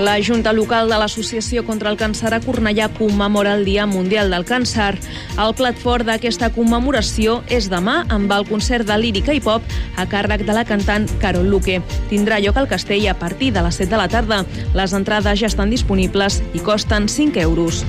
La Junta Local de l'Associació contra el Càncer a Cornellà commemora el Dia Mundial del Càncer. El plat fort d'aquesta commemoració és demà amb el concert de lírica i pop a càrrec de la cantant Carol Luque. Tindrà lloc al castell a partir de les 7 de la tarda. Les entrades ja estan disponibles i costen 5 euros.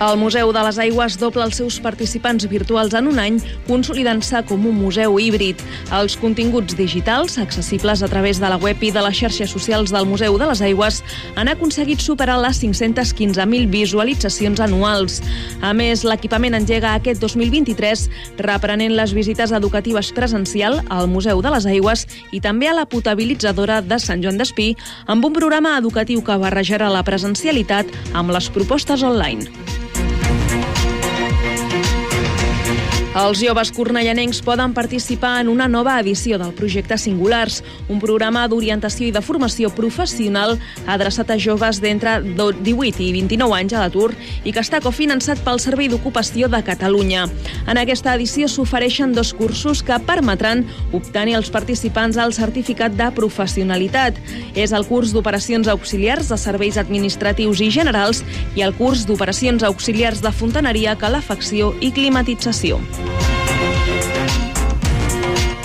El Museu de les Aigües dobla els seus participants virtuals en un any, consolidant-se com un museu híbrid. Els continguts digitals, accessibles a través de la web i de les xarxes socials del Museu de les Aigües, han aconseguit superar les 515.000 visualitzacions anuals. A més, l'equipament engega aquest 2023, reprenent les visites educatives presencial al Museu de les Aigües i també a la potabilitzadora de Sant Joan d'Espí, amb un programa educatiu que barrejarà la presencialitat amb les propostes online. Els joves cornellanencs poden participar en una nova edició del projecte Singulars, un programa d'orientació i de formació professional adreçat a joves d'entre 18 i 29 anys a l'atur i que està cofinançat pel Servei d'Ocupació de Catalunya. En aquesta edició s'ofereixen dos cursos que permetran obtenir als participants el certificat de professionalitat. És el curs d'operacions auxiliars de serveis administratius i generals i el curs d'operacions auxiliars de fontaneria, calefacció i climatització.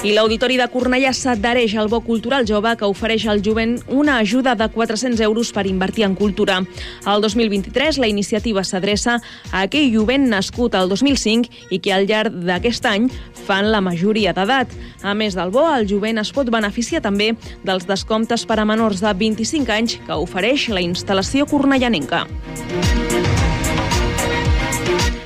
I l'Auditori de Cornellà s'adhereix al Bo Cultural Jove que ofereix al jovent una ajuda de 400 euros per invertir en cultura. Al 2023 la iniciativa s'adreça a aquell jovent nascut al 2005 i que al llarg d'aquest any fan la majoria d'edat. A més del bo, el jovent es pot beneficiar també dels descomptes per a menors de 25 anys que ofereix la instal·lació cornellanenca.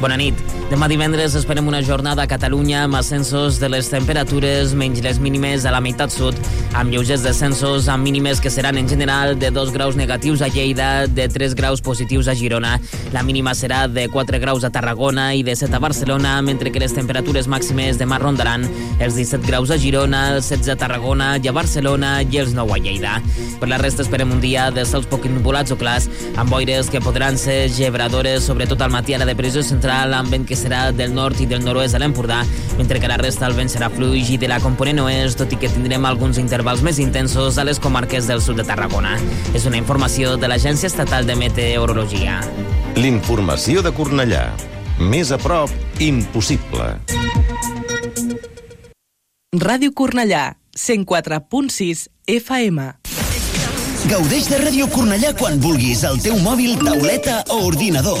Bona nit. Demà divendres esperem una jornada a Catalunya amb ascensos de les temperatures menys les mínimes a la meitat sud, amb lleugers descensos amb mínimes que seran en general de 2 graus negatius a Lleida, de 3 graus positius a Girona. La mínima serà de 4 graus a Tarragona i de 7 a Barcelona, mentre que les temperatures màximes demà rondaran els 17 graus a Girona, els 16 a Tarragona i a Barcelona i els 9 a Lleida. Per la resta esperem un dia de cels poc nuvolats o clars, amb boires que podran ser gebradores, sobretot al matí a la depressió central, amb vent que serà del nord i del nord-oest a l'Empordà, mentre que la resta el vent serà fluix i de la component oest, tot i que tindrem alguns intervals més intensos a les comarques del sud de Tarragona. És una informació de l'Agència Estatal de Meteorologia. L'informació de Cornellà. Més a prop, impossible. Ràdio Cornellà, 104.6 FM. Gaudeix de Ràdio Cornellà quan vulguis al teu mòbil, tauleta o ordinador.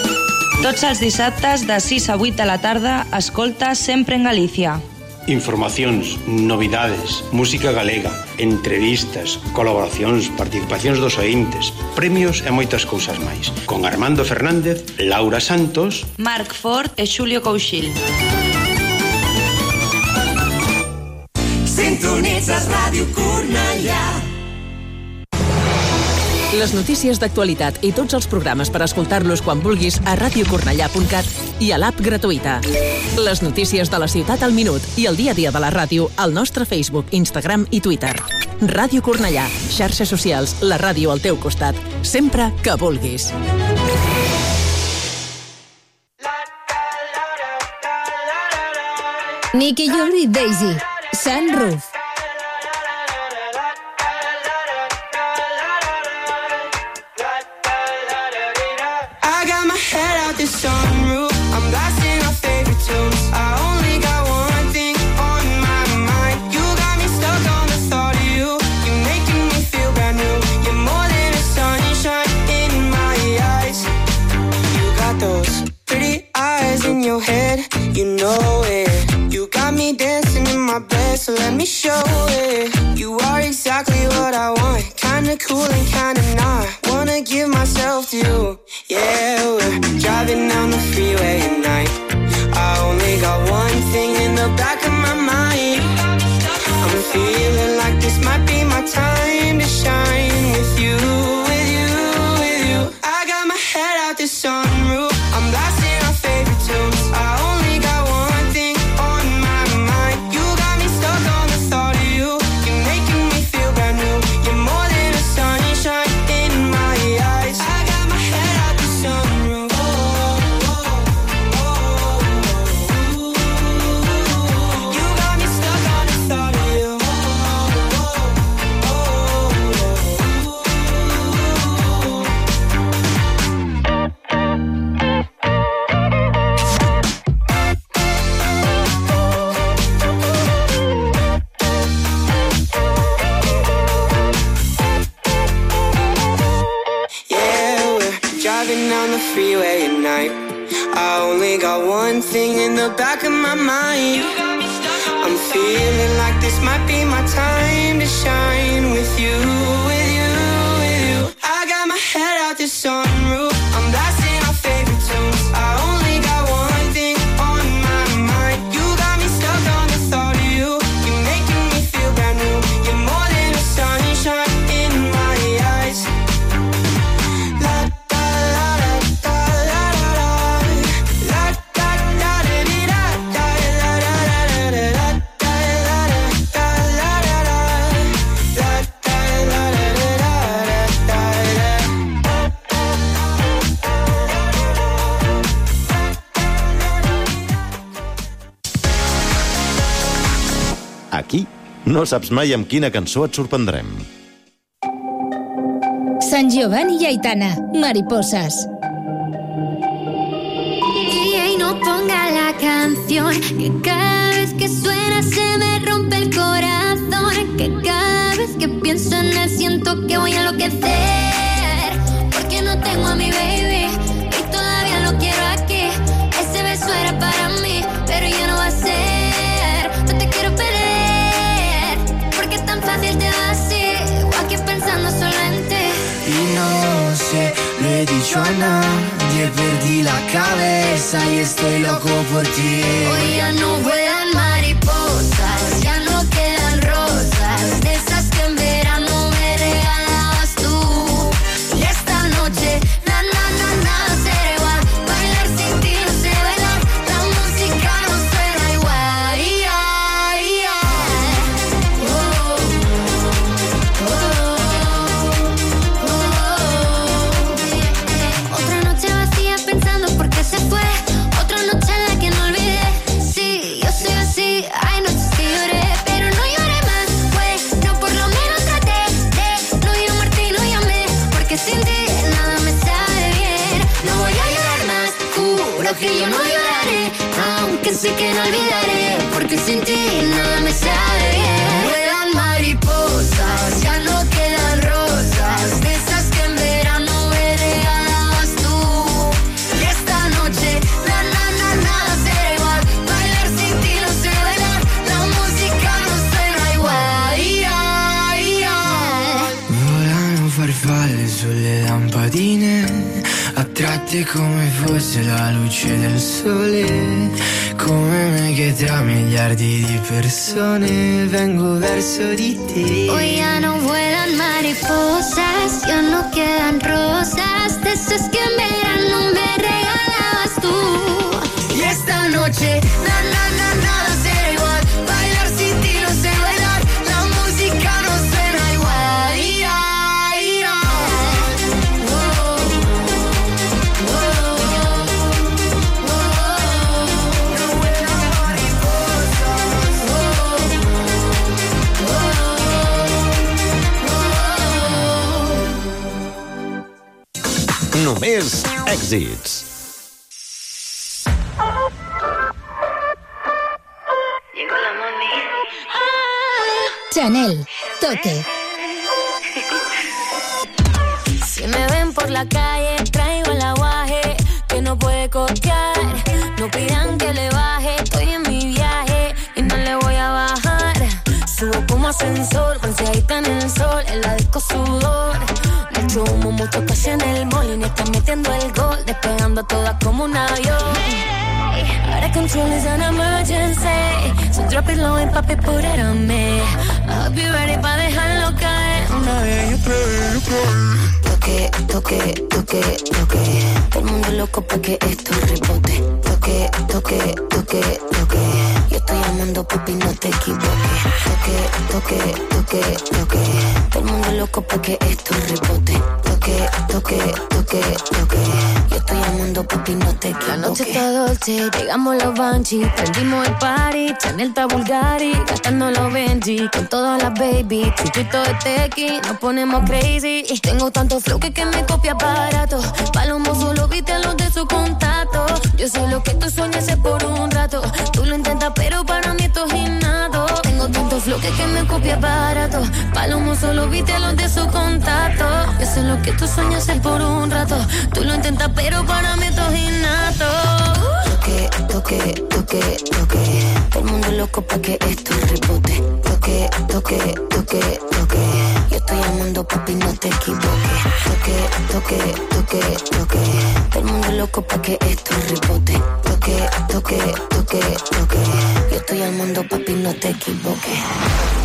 Tots els dissabtes de 6 a 8 de la tarda, escolta sempre en Galícia. Informacións, novidades, música galega, entrevistas, colaboracións, participacións dos ointes, premios e moitas cousas máis. Con Armando Fernández, Laura Santos, Marc Ford e Xulio Couchil. Sintonitzas Radio Cornellà Les notícies d'actualitat i tots els programes per escoltar-los quan vulguis a radiocornellà.cat i a l'app gratuïta. Les notícies de la ciutat al minut i el dia a dia de la ràdio al nostre Facebook, Instagram i Twitter. Ràdio Cornellà, xarxes socials, la ràdio al teu costat, sempre que vulguis. Nicky Yuri Daisy, Sunroof. This song. Living in the back of my mind. I'm feeling like this might be my time to shine with you, with you, with you. I got my head out the sunroof. No saps mai amb quina cançó et sorprendrem. San Giovanni y Aitana, Mariposas. Y no ponga la canción, que cada vez que suena se me rompe el corazón, que cada vez que pienso en él siento que voy a enloquecer, porque no tengo amigos. persona Dia perdí la cabeza y estoy loco por ti. Hoy ya no vuelvo miliardi di persone vengo verso di te. Hoy ya no vuelan mariposas, ya no quedan rosas, de esas que en verano me regalabas tú. Y esta noche, na èxits. Chanel, toque. El mall y ni está metiendo el gol, despegando todas como un avión. Ahora control is an emergency, so drop it low and papi, put it on me. I'll be ready pa' dejarlo caer una vez y otra vez y otra vez. Toque, toque, toque, toque. Todo el mundo loco pa' que esto rebote. Toque, toque, toque, toque. Yo estoy amando, papi, no te equivoques. Toque, toque, toque, toque. Todo el mundo loco pa' que esto rebote. Toque, toque, toque, toque. Yo estoy amando, papi, no te La noche equivoques. está dolce, llegamos los Banshee, prendimos el party, Chanel está Bulgari, gastando los Benji, con todas las baby, chupito de tequi, nos ponemos crazy, tengo tanto flow que que me copia barato, palomo solo viste a los de su contacto, yo sé lo que tú sueñas es por un rato, tú lo intentas pero para mí esto es innato, tengo tanto flow que me copia barato, palomo solo viste los de su contacto, yo sé lo que tú sueñas es por un rato, tú lo intentas pero para mí esto es innato. Toque, toque, toque, toque. Todo el mundo loco pa' que esto rebote. Toque, toque, toque, toque. Estoy amando, papi, no te equivoques. Toque, toque, toque, toque. Todo el mundo loco pa' que esto rebote. Toque, toque, toque, toque. Yo estoy amando, papi, no te equivoques.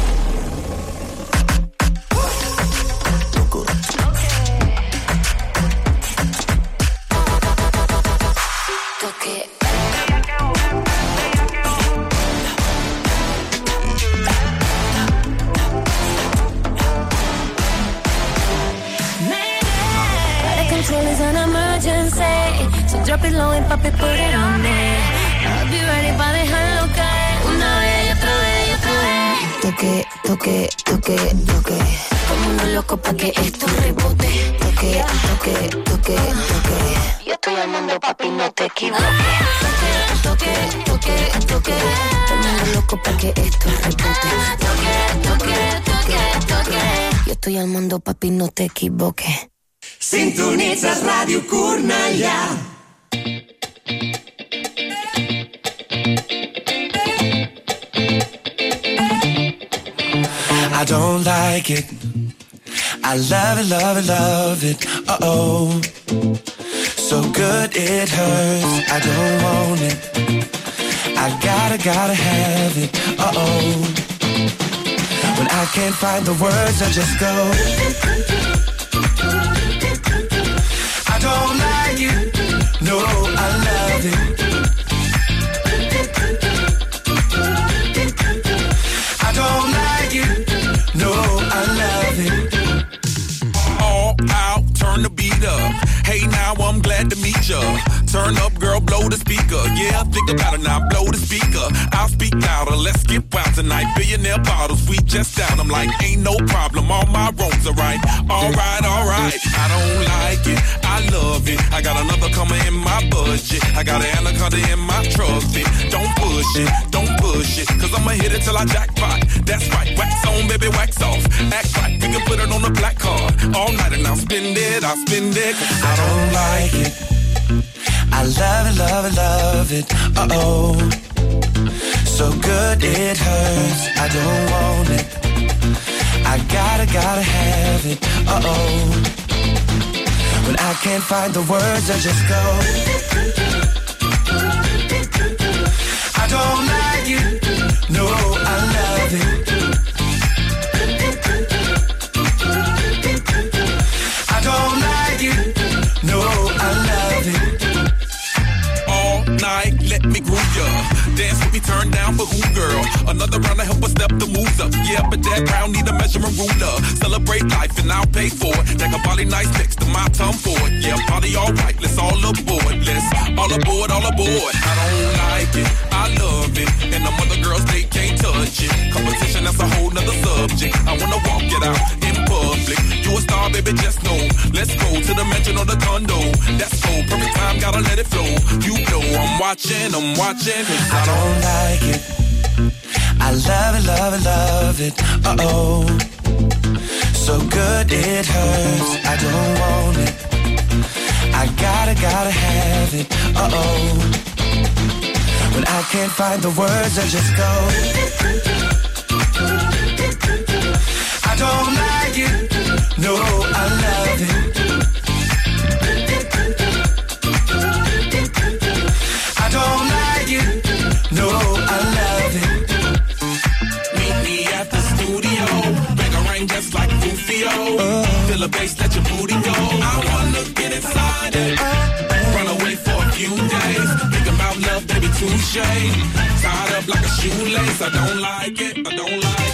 Control is an emergency. So drop it low and papi, put it on me. I'll be ready pa' dejarlo caer. Una vez y otra vez y otra vez. Toque, toque, toque, toque. El mundo loco pa' que esto rebote. Toque, toque, toque, toque. Yo estoy amando, papi, no te equivoques. Toque, toque, toque, toque. Mundo loco pa' que esto rebote. Toque, toque, toque, toque. Yo estoy al mundo, papi, no te equivoques. Sintonitzes Ràdio Cornellà. I don't like it. I love it, love it, love it. Uh oh. So good it hurts. I don't want it. I gotta, gotta have it. Uh oh. When I can't find the words, I just go. Don't like it. No, I love it. Turn the beat up. Hey, now I'm glad to meet ya. Turn up, girl, blow the speaker. Yeah, think about it now, blow the speaker. I'll speak louder, let's get wild tonight. Billionaire bottles, we just down. I'm like, ain't no problem, all my roads are right. Alright, alright, I don't like it, I love it. I got another coming in my budget. I got an anaconda in my trusty. Don't push it, don't push it, cause I'ma hit it till I jackpot. That's right, wax on, baby, wax off. Act right, we can put it on the black card. All night and I'll spend it, I'll spend it. I don't like it. I love it, love it, love it. Uh oh. So good it hurts. I don't want it. I gotta, gotta have it. Uh oh. When I can't find the words, I just go. I don't like it. No, I love it. Dance with me, turn down for who, girl? Another round to help us step the moves up. Yeah, but that round need a measuring ruler. Celebrate life and I'll pay for it. Take a body nice next to my tongue for it. Yeah, party all right. Let's all aboard. Let's all aboard, all aboard. I don't like it. I love it. And the other girls, they can't touch it. Competition, that's a whole nother subject. I wanna walk it out in public. You a star, baby, just know. Let's go to the mansion or the condo. That's so perfect time, gotta let it flow. You know I'm watching, I'm watching. 'cause I don't like it. I love it, love it, love it. Uh oh. So good it hurts. I don't want it. I gotta, gotta have it. Uh oh. When I can't find the words, I just go. I don't like it. No, I love it. I don't like it. No, I love it. Meet me at the studio. Bang a ring just like Rufio. Uh. Feel the bass, let your booty go. I wanna get inside it. Uh, uh. Run away for a few days. Baby, touche. Tied up like a shoelace. I don't like it. I don't like it.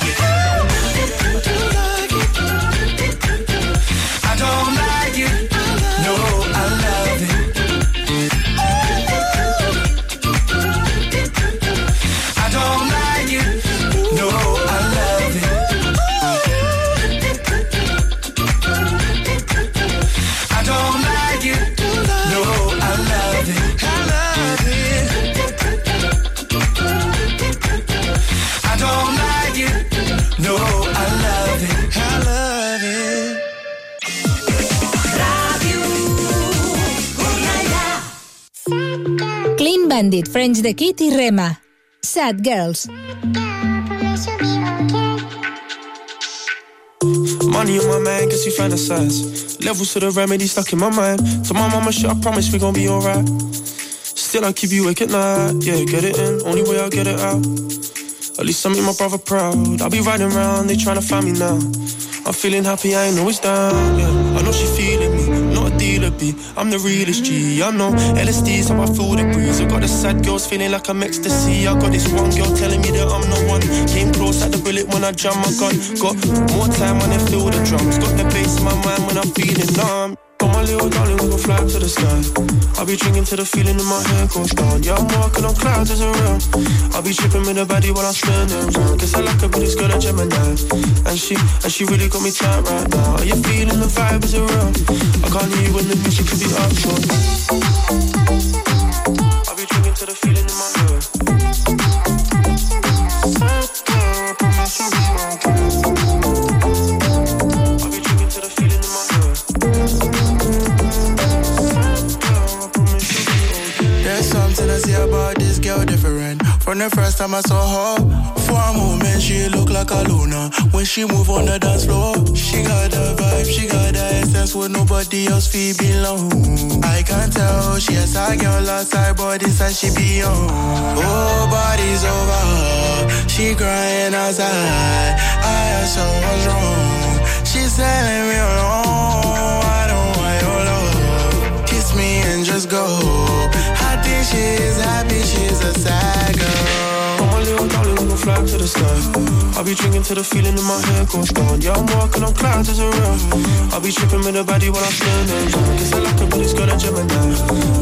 Bandit, French the Kid i Rema. Sad Girls. Money on my mind, guess you fantasize. Levels to the remedy stuck in my mind. To my mama shit, I promise we gon' be alright. Still, I keep you awake at night. Yeah, get it in, only way I'll get it out. At least I make my brother proud. I'll be riding around, they tryna find me now. I'm feeling happy, I ain't always down. Yeah, I know she feeling me, not a dealer B. I'm the realest G. I know LSD's how I feel the breeze. I got the sad girls feeling like I'm ecstasy. I got this one girl telling me that I'm the one. Came close at the bullet when I jam my gun. Got more time when I feel the drums. Got the bass in my mind when I'm feeling numb. Little oh, darling, we gon' fly to the sky. I'll be drinking till the feeling in my head goes down. Yeah, I'm walking on clouds as around. I'll be tripping with the body while I'm spinning round. Guess I like her, but it's girl a Gemini. And she, and she really got me tight right now. Are you feeling the vibe is around? I can't hear you when the music could be up, I'll be drinking till the feeling in my head. From the first time I saw her, for a moment she looked like a Luna. When she move on the dance floor, she got the vibe, she got the essence with nobody else feel belong. I can tell she has a girl outside, but this side she be on. Oh, body's over her, she crying outside. I asked her what's wrong, she's telling me alone. I don't just go. I think she's happy, she's a sad girl. Got my little darling, we gon' fly to the sky. I'll be drinking till the feeling in my head goes down. Yeah, I'm walking on clouds as a around. I'll be tripping with the body while I'm round. Guess I like her, but it's girl a Gemini.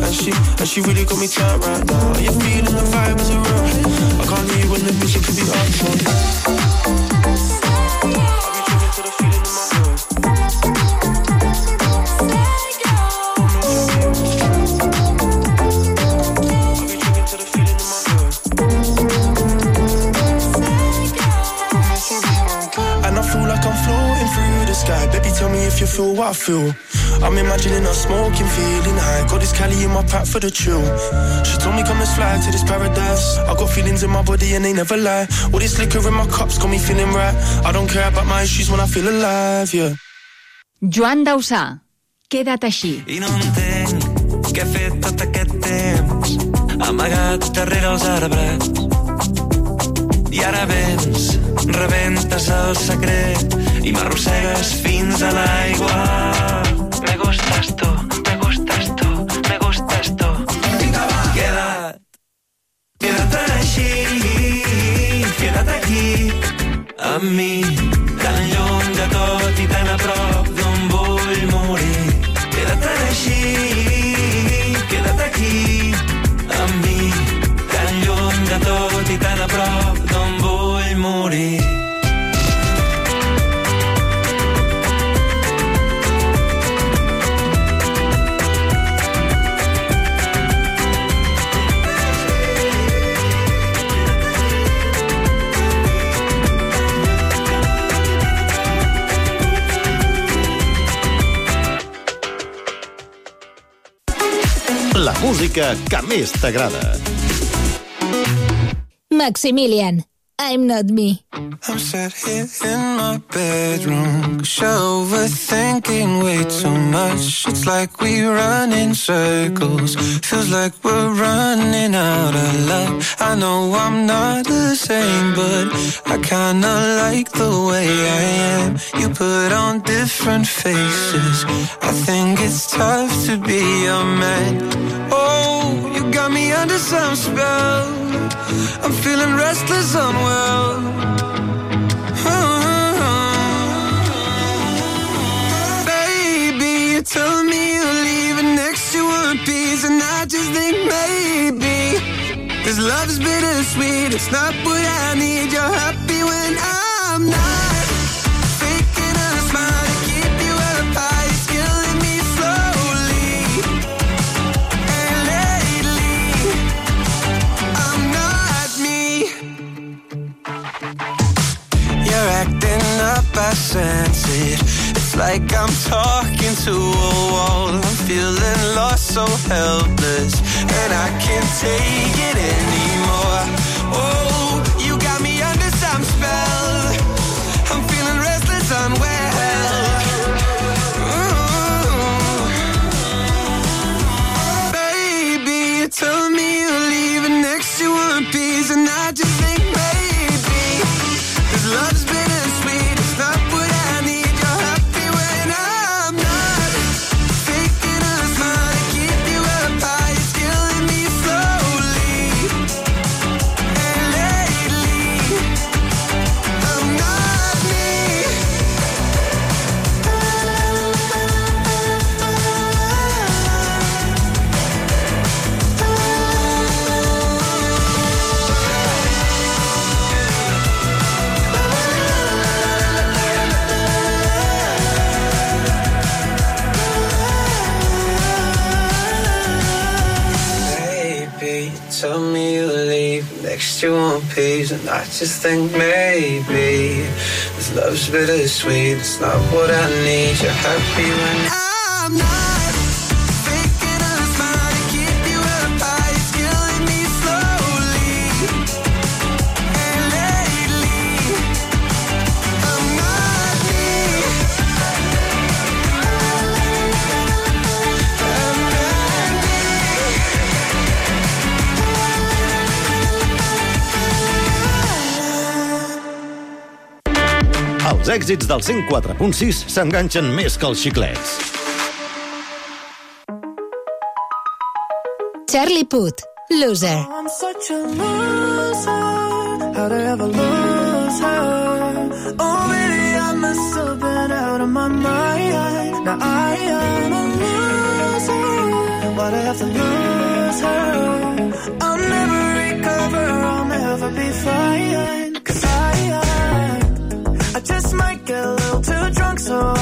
And she, and she really got me tight right now. Are you feeling the vibe is around? I can't hear you when the music could be up if you feel what I feel. I'm imagining us smoking, feeling high. Got this Cali in my pack for the chill. She told me come let's fly to this paradise. I got feelings in my body and they never lie. All this liquor in my cups got me feeling right. I don't care about my issues when I feel alive, yeah. Joan Dausà, Queda't així. I no entenc què he fet tot aquest temps amagat darrere els arbres. I ara vens, rebentes el secret i m'arrossegues fins a l'aigua. Me gustas tu, me gustas tu, me gustas tu. Queda't, queda't així, queda't aquí, amb mi, tan lluny de tot i tan a prop música que més t'agrada. Maximilian, I'm not me. I'm sat here in my bedroom, cause you're overthinking way too much. It's like we run in circles, feels like we're running out of love. I know I'm not the same, but I kinda like the way I am. You put on different faces, I think it's tough to be a man. Oh, you got me under some spell. I'm feeling restless, unwell. Me you're leaving next to one piece, and I just think maybe this love's bittersweet. It's not what I need. You're happy when I'm not. Faking a smile to keep you up high, it's killing me slowly. And lately, I'm not me. You're acting up, I sense it. Like I'm talking to a wall. I'm feeling lost, so helpless, and I can't take it anymore. Oh, I just think maybe this love's bittersweet. It's not what I need. You're happy when I'm not. Els èxits del 104.6 s'enganxen més que els xiclets. Charlie Puth, Loser. I'm such a loser. How'd I ever lose her? Oh, baby, I must have been out of my mind. Now I am a loser. Why'd I have to lose her? I'll never recover. I'll never be fine. Too drunk, so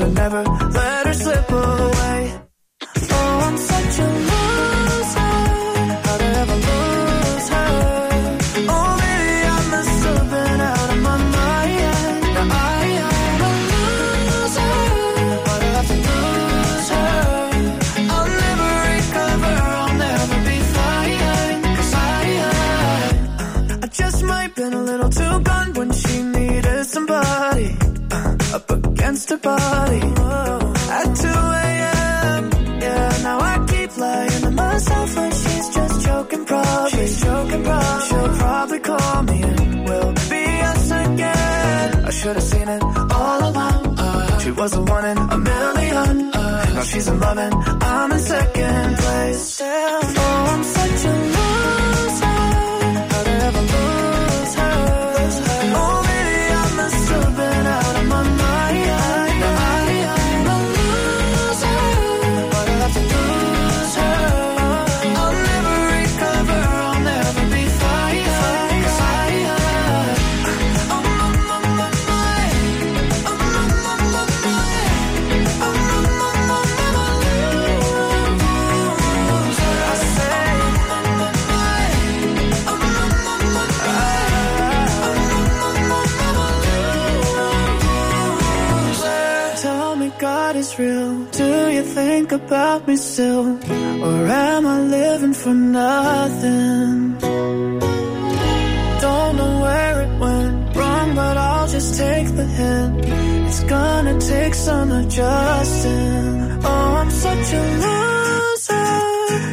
have never should have seen it all along. Uh, she was the one in a million. Uh, now she's in love and I'm in second place. About me still? Or am I living for nothing? Don't know where it went wrong, but I'll just take the hint. It's gonna take some adjusting. Oh, I'm such a loser.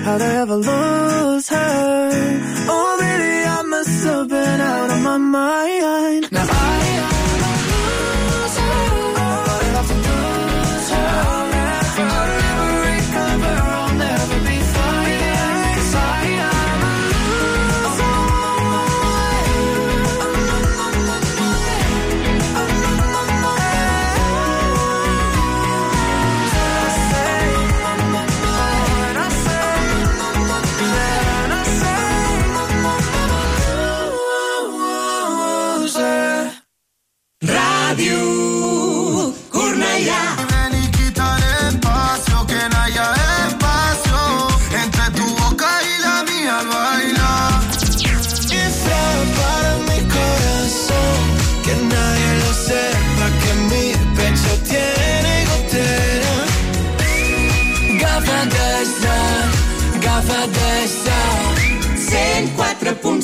How'd I ever lose her? Oh, baby, I must have been out of my mind.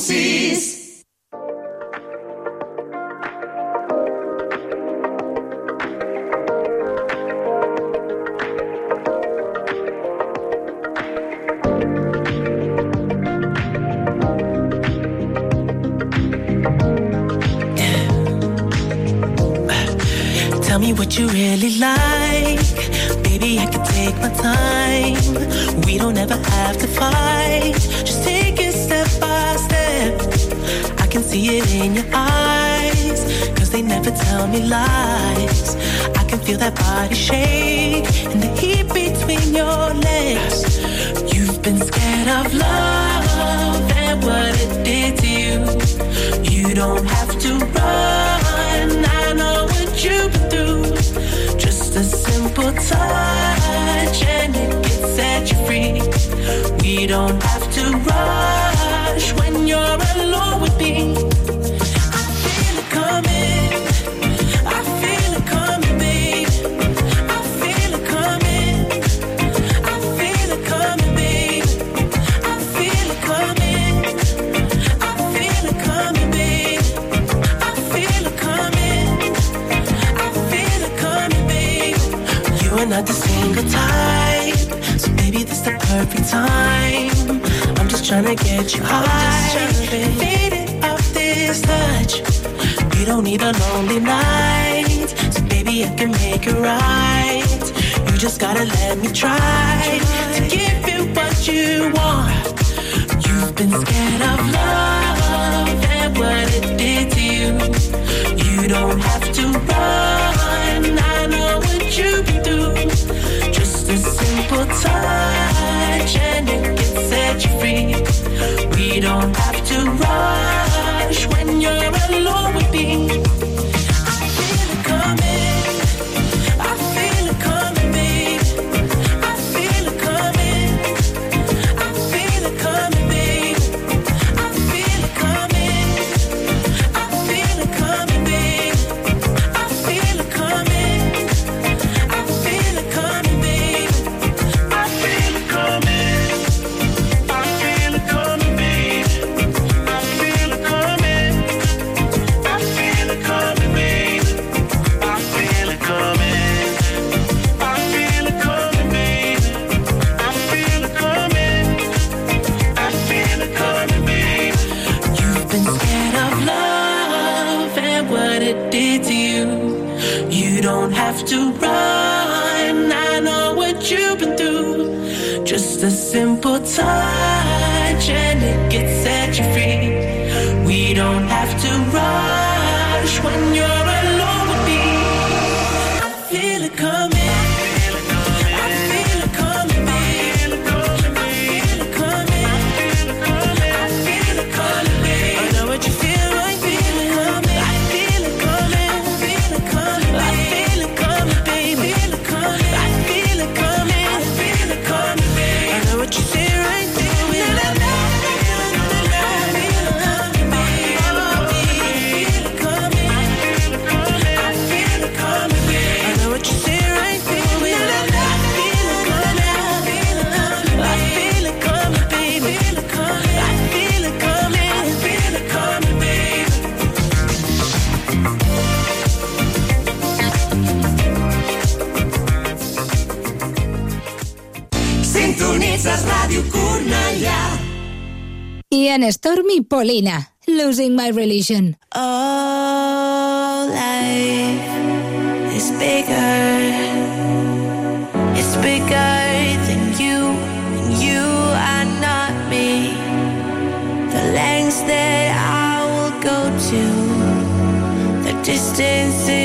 104.6. Tell me what you really like. Baby, I can take my time. We don't ever have to fight. Just take see it in your eyes. Cause they never tell me lies. I can feel that body shake and the heat between your legs. You've been scared of love and what it did to you. You don't have to run. I know what you've been through. Just a simple touch and it can set you free. We don't have to when you're alone with me. Just trying to get you high, faded off this touch. You don't need a lonely night, so baby I can make it right. You just gotta let me try to give you what you want. You've been scared of love and what it did to you. You don't have to run. I know what you've been through. Just a simple touch and it set you free. We don't have to rush when you're alone with me. for me, Polina, losing my religion. All life is bigger. It's bigger than you, and you are not me. The lengths that I will go to, the distances.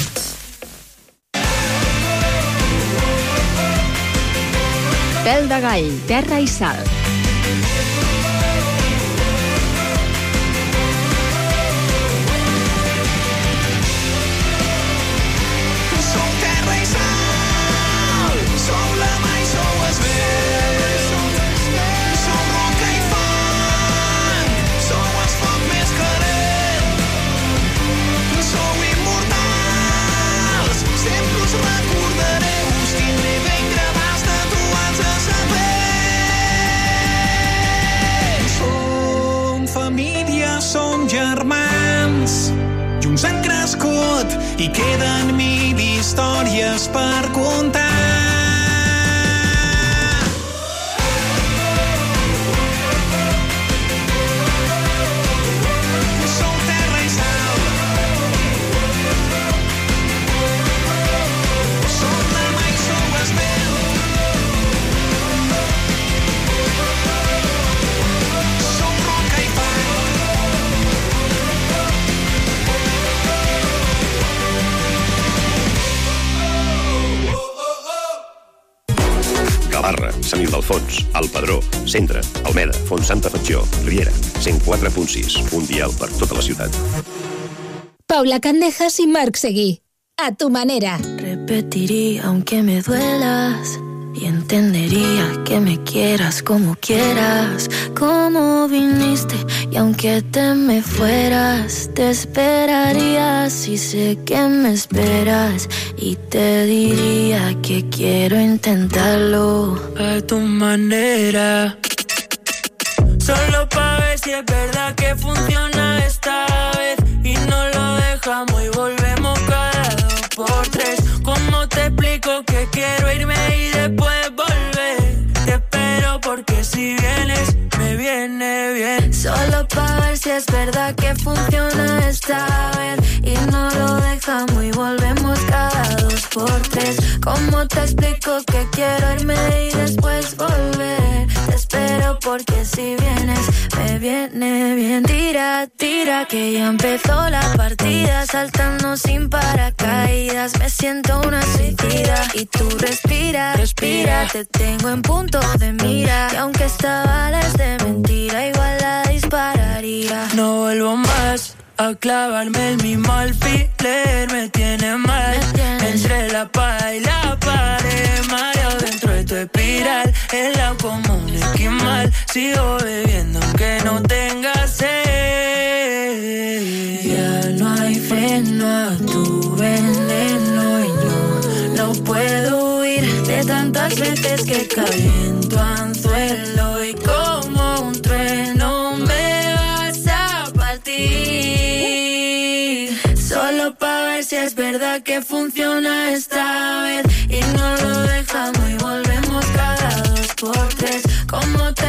Pèl de gall, terra i sal. I queden mil històries per contar. Sant Ildefons, El Pedró, Centre, Almeda, Font Santa Fatjó, Riera, 104.6, un dial per tota la ciutat. Paula Candejas y Marc Seguí. A tu manera. Repetiría aunque me duelas y entendería que me quieras como quieras, como viniste y aunque te me fueras, te esperaría si sé que me esperas y te diría que quiero intentarlo a tu manera. Solo para ver si es verdad que funciona esta vez y no lo dejamos y volvemos cada dos por tres. ¿Cómo te explico que quiero irme y si vienes me viene bien. Solo para ver si es verdad que funciona esta vez y no lo dejamos y volvemos cada dos por tres. ¿Cómo te explico que quiero irme y después volver? Espero porque si vienes me viene bien. Tira, tira que ya empezó la partida saltando sin paracaídas. Me siento una suicida y tú respira, respira. Te tengo en punto de mira y aunque esta bala es de mentira igual la dispararía. No vuelvo más a clavarme el mismo alfiler, me tiene mal. Entre la paz espiral, helado como un esquimal. Sigo bebiendo aunque no tenga sed. Ya no hay freno a tu veneno y no, no puedo huir de tantas veces que caí tu anzuelo y como un trueno me vas a partir. Solo para ver si es verdad que funciona esta vez y no lo dejamos tres.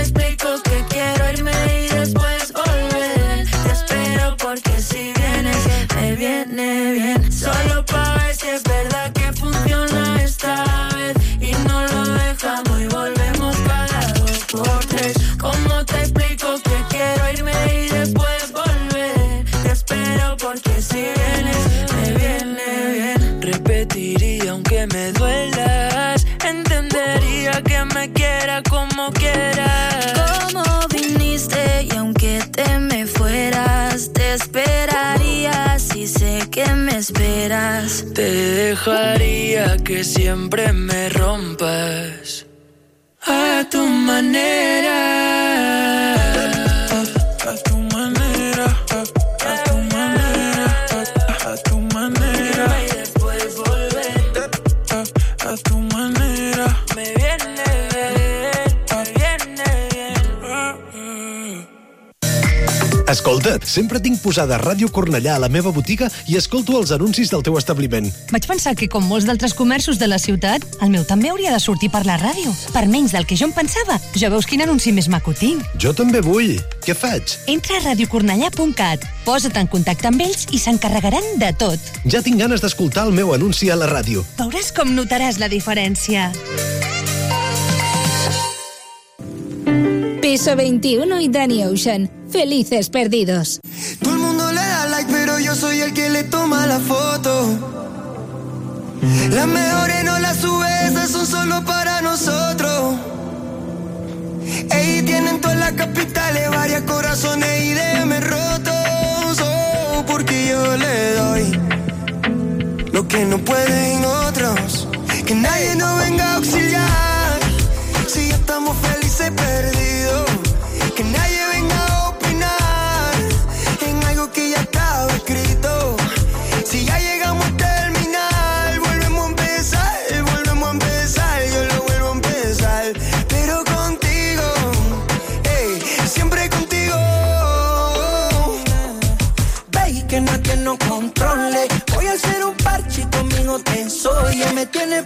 Dejaría que siempre me rompas a tu manera. Sempre tinc posada Ràdio Cornellà a la meva botiga i escolto els anuncis del teu establiment. Vaig pensar que, com molts d'altres comerços de la ciutat, el meu també hauria de sortir per la ràdio. Per menys del que jo em pensava. Ja veus quin anunci més maco tinc. Jo també vull. Què faig? Entra a radiocornellà.cat, posa't en contacte amb ells i s'encarregaran de tot. Ja tinc ganes d'escoltar el meu anunci a la ràdio. Veuràs com notaràs la diferència. Piso 21 y Danny Ocean. Felices perdidos. Todo el mundo le da like, pero yo soy el que le toma la foto. Las mejores no las sube, esas son solo para nosotros. Ey, tienen todas las capitales, varias corazones y DM rotos. Oh, porque yo le doy lo que no pueden otros. Que nadie nos venga a auxiliar. Si ya estamos felices perdidos. Que nadie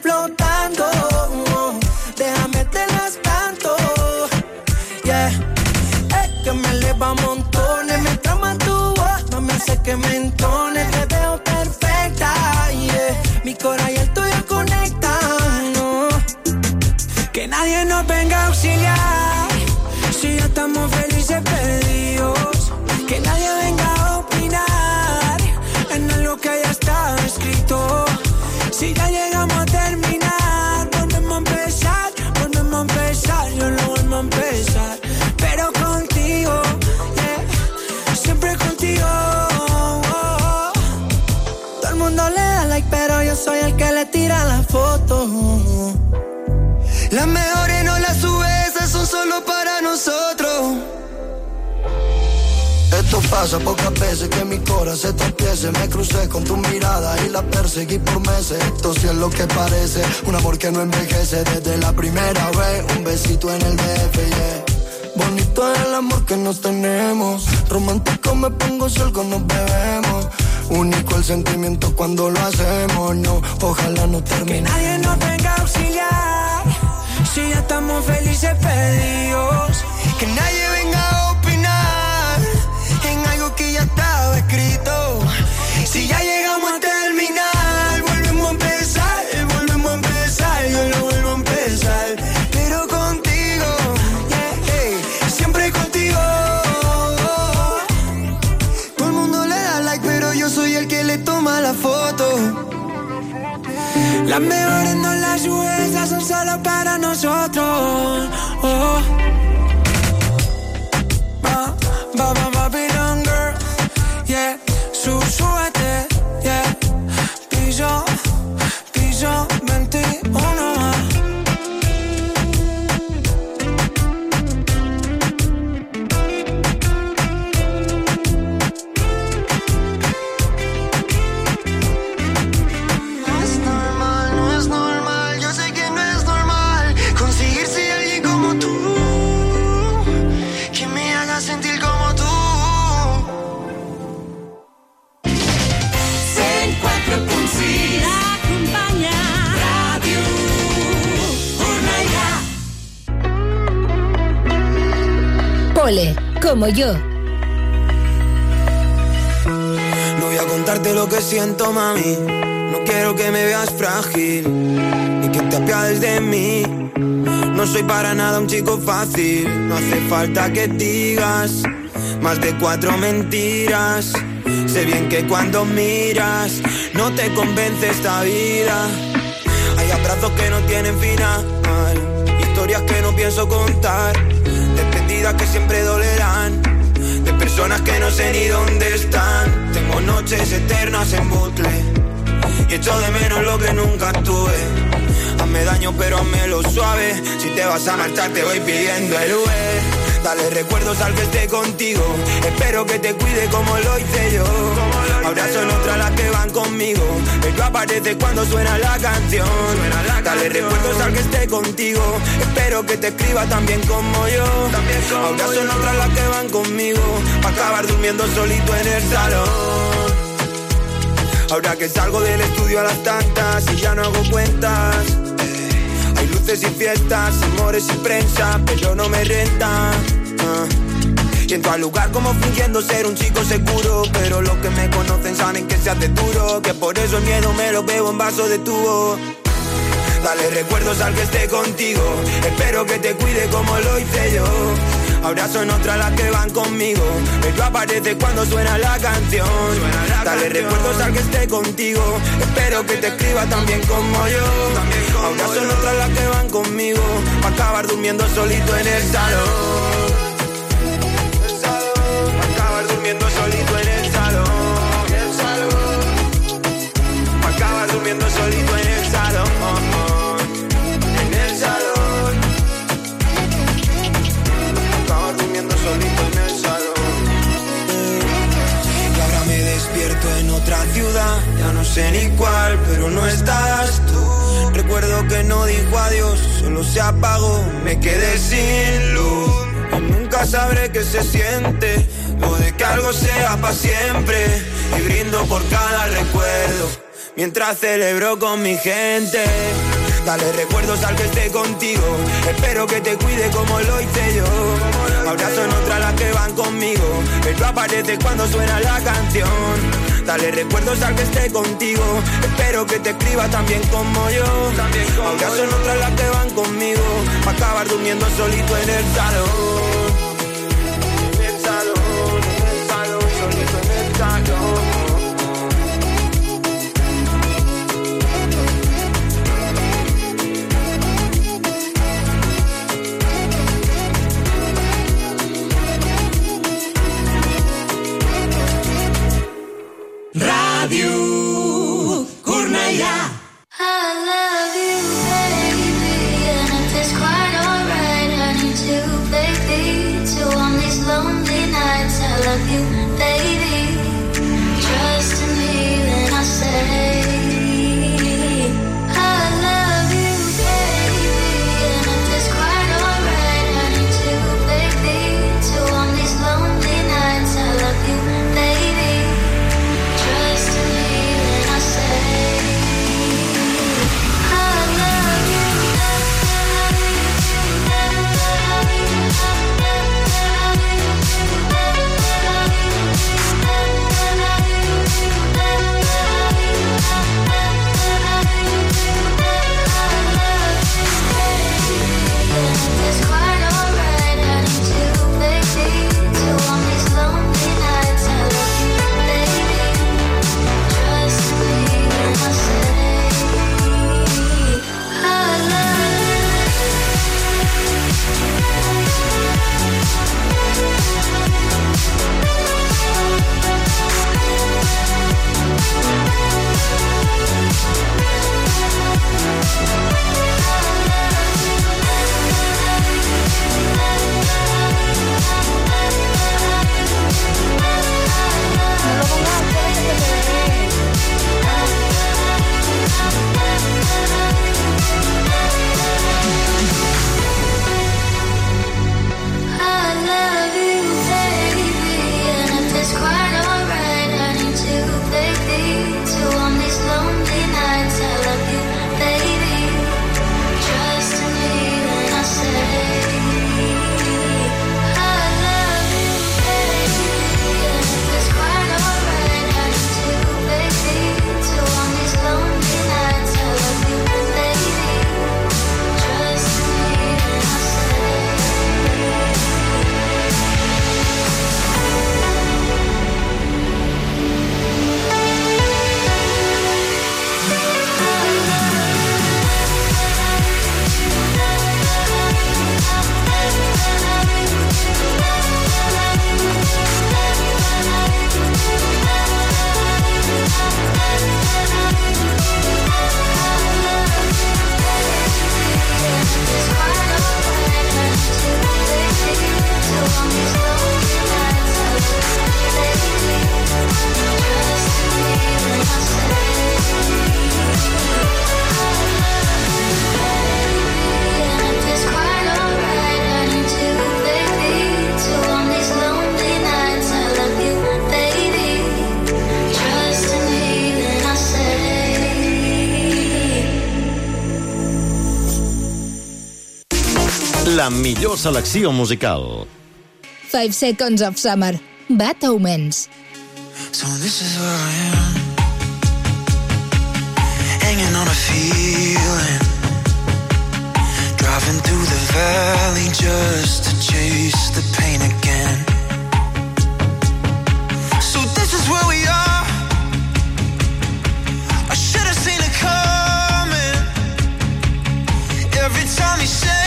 Flotando. Déjame te las canto. Yeah. Es que me eleva montones. Me trama tu voz. No me hace que me entone. Te veo perfecta. Yeah. Mi corazón y el tuyo conectan. no. Que nadie nos venga a auxiliar. Pasa pocas veces que mi corazón se tropiece. Me crucé con tu mirada y la perseguí por meses. Esto sí es lo que parece. Un amor que no envejece desde la primera vez. Un besito en el DF. Bonito es el amor que nos tenemos. Romántico me pongo si algo nos bebemos. Único el sentimiento cuando lo hacemos. No, ojalá no termine. Nadie nos venga a auxiliar. Si ya estamos felices perdidos. Las mejores no las esas son solo para nosotros. Oh. Como yo. No voy a contarte lo que siento, mami. No quiero que me veas frágil, ni que te apiades de mí. No soy para nada un chico fácil. No hace falta que digas más de cuatro mentiras. Sé bien que cuando miras no te convence esta vida. Hay abrazos que no tienen final, historias que no pienso contar, que siempre dolerán, de personas que no sé ni dónde están. Tengo noches eternas en bucle y echo de menos lo que nunca tuve. Hazme daño pero hazme lo suave. Si te vas a marchar te voy pidiendo el UE. Dale recuerdos al que esté contigo. Espero que te cuide como lo hice yo. Ahora son otras las que van conmigo. Pero aparece cuando suena la canción. Dale recuerdos al que esté contigo. Espero que te escriba también como yo. Ahora son otras las que van conmigo. Pa' acabar durmiendo solito en el salón. Ahora que salgo del estudio a las tantas y ya no hago cuentas. Luces y fiestas, amores y prensa, pero no me renta. Ah. Y al lugar como fingiendo ser un chico seguro Pero los que me conocen saben que se hace duro Que por eso el miedo me lo bebo en vaso de tubo Dale recuerdos al que esté contigo Espero que te cuide como lo hice yo Ahora son otras las que van conmigo. Pero aparece cuando suena la canción. Dale recuerdos al que esté contigo. Espero que te escriba también como yo. Ahora son otras las que van conmigo. Pa' acabar durmiendo solito en el salón sé ni cuál, pero no estás tú. Recuerdo que no dijo adiós, solo se apagó. Me quedé sin luz. Y nunca sabré qué se siente lo de que algo sea para siempre y brindo por cada recuerdo mientras celebro con mi gente. Dale recuerdos al que esté contigo. Espero que te cuide como lo hice yo. Ahora son otras las que van conmigo. Aparece cuando suena la canción. Dale recuerdos al que esté contigo. Espero que te escriba también como yo. Ahora son otras las que van conmigo. Pa' acabar durmiendo solito en el salón. En el salón, en el salón, solito en el salón. la millor selecció musical. Five Seconds of Summer, Bad Omens. So this is where I am. Hanging on a feeling. Driving through the valley just to chase the pain again. So this is where we are. Time you say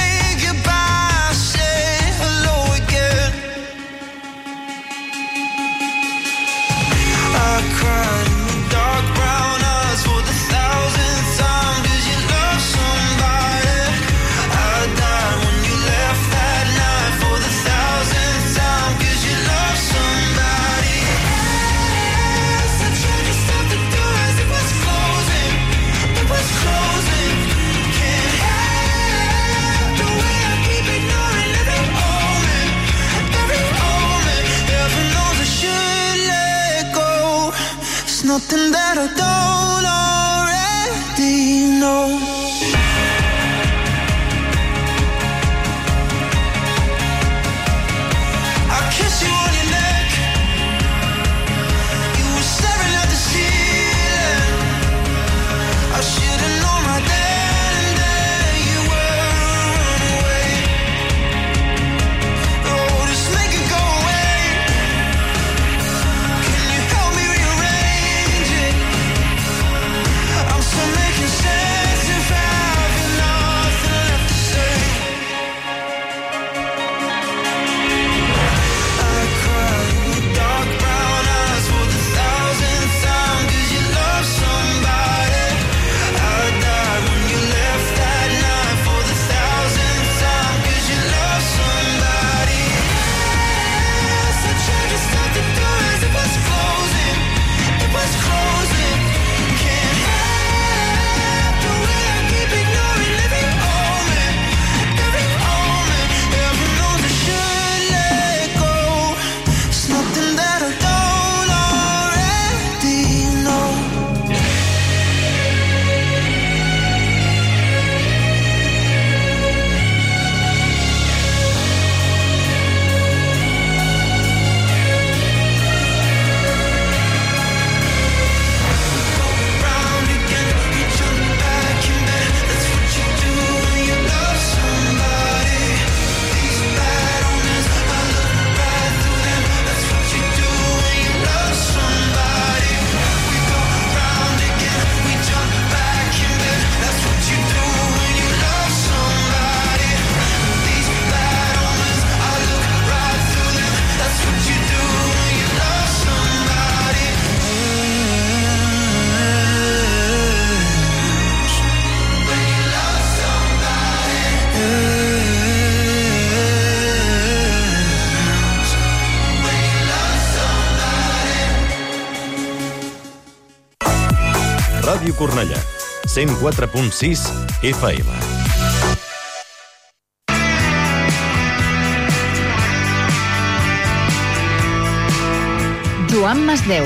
Cornellà. 104.6 FM. Joan Masdeu.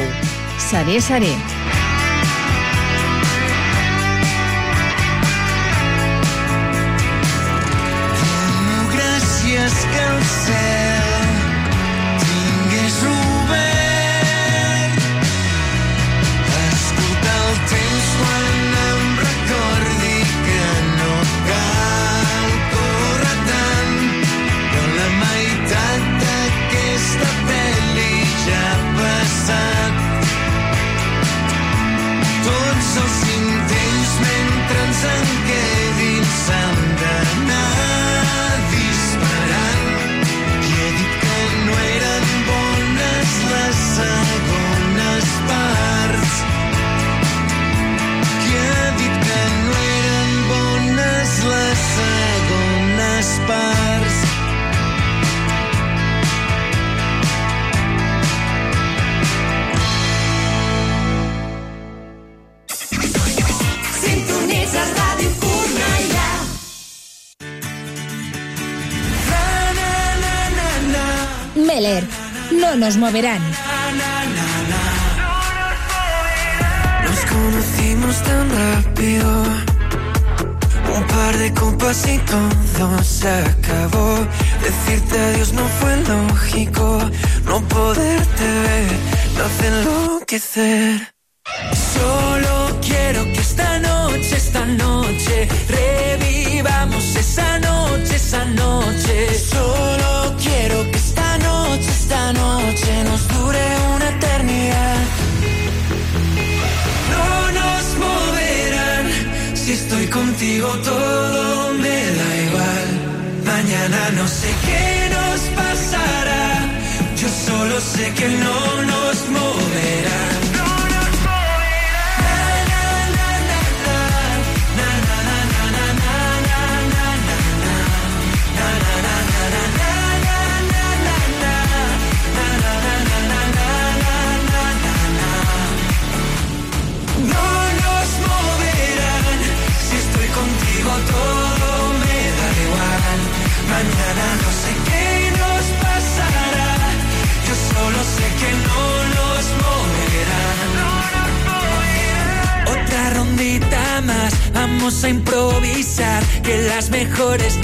Seré, seré. nos moverán. Nos conocimos tan rápido, un par de copas y todo se acabó. Decirte adiós no fue lógico, no poderte ver, no hace enloquecer. Contigo todo me da igual. Mañana no sé qué nos pasará. Yo solo sé que no nos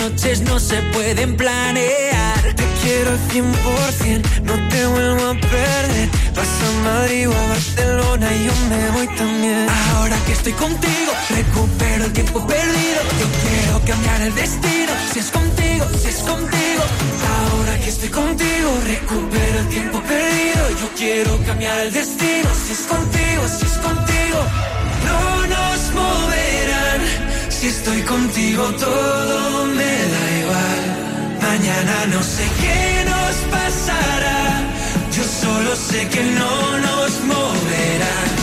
noches no se pueden planear. Te quiero al 100%, no te vuelvo a perder. Vas a Madrid o a Barcelona y yo me voy también. Ahora que estoy contigo, recupero el tiempo perdido. Yo quiero cambiar el destino. Si es contigo, si es contigo. Ahora que estoy contigo, recupero el tiempo perdido. Yo quiero cambiar el destino. Si es contigo, si es contigo. No nos moverán. Si estoy contigo, todo me da igual. Mañana no sé qué nos pasará. Yo solo sé que no nos moverán.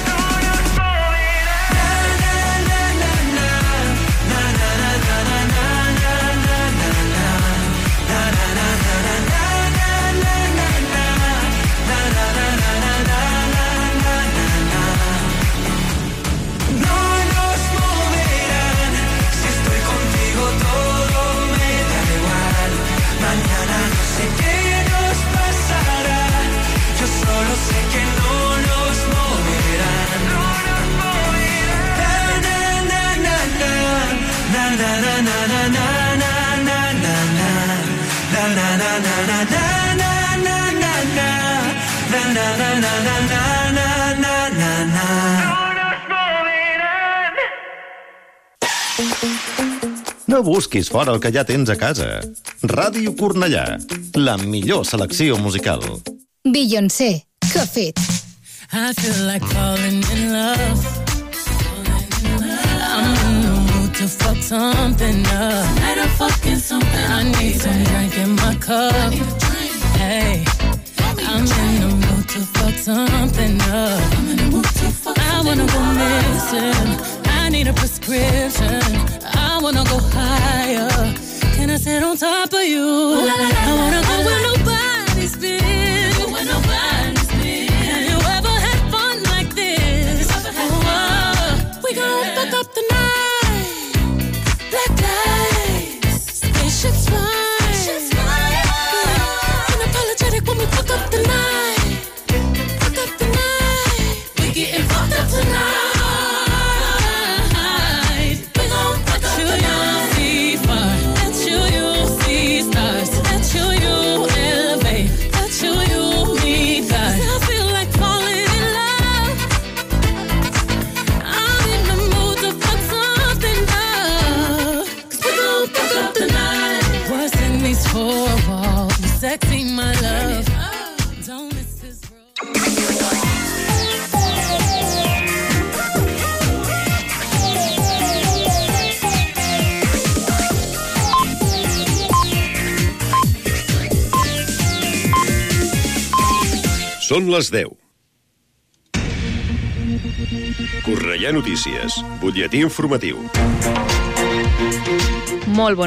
No busquis fora el que ja tens a casa. Ràdio Cornellà, la millor selecció musical. Beyoncé, Fit. I feel like falling in love. I'm in the mood to fuck something up. Tonight I'm fucking something. I need some drink in my cup. Hey, I'm in the mood to fuck something up. I wanna go missing. I need a prescription. I wanna go higher. Can I sit on top of you? I wanna go where nobody's been. Where nobody's been. Have you ever had fun like this? Oh, we gon' fuck up the night. Black lights, spaceships fly. Yeah, Unapologetic when we fuck up the night. Són les 10. Correia Notícies, butlletí informatiu. Molt bona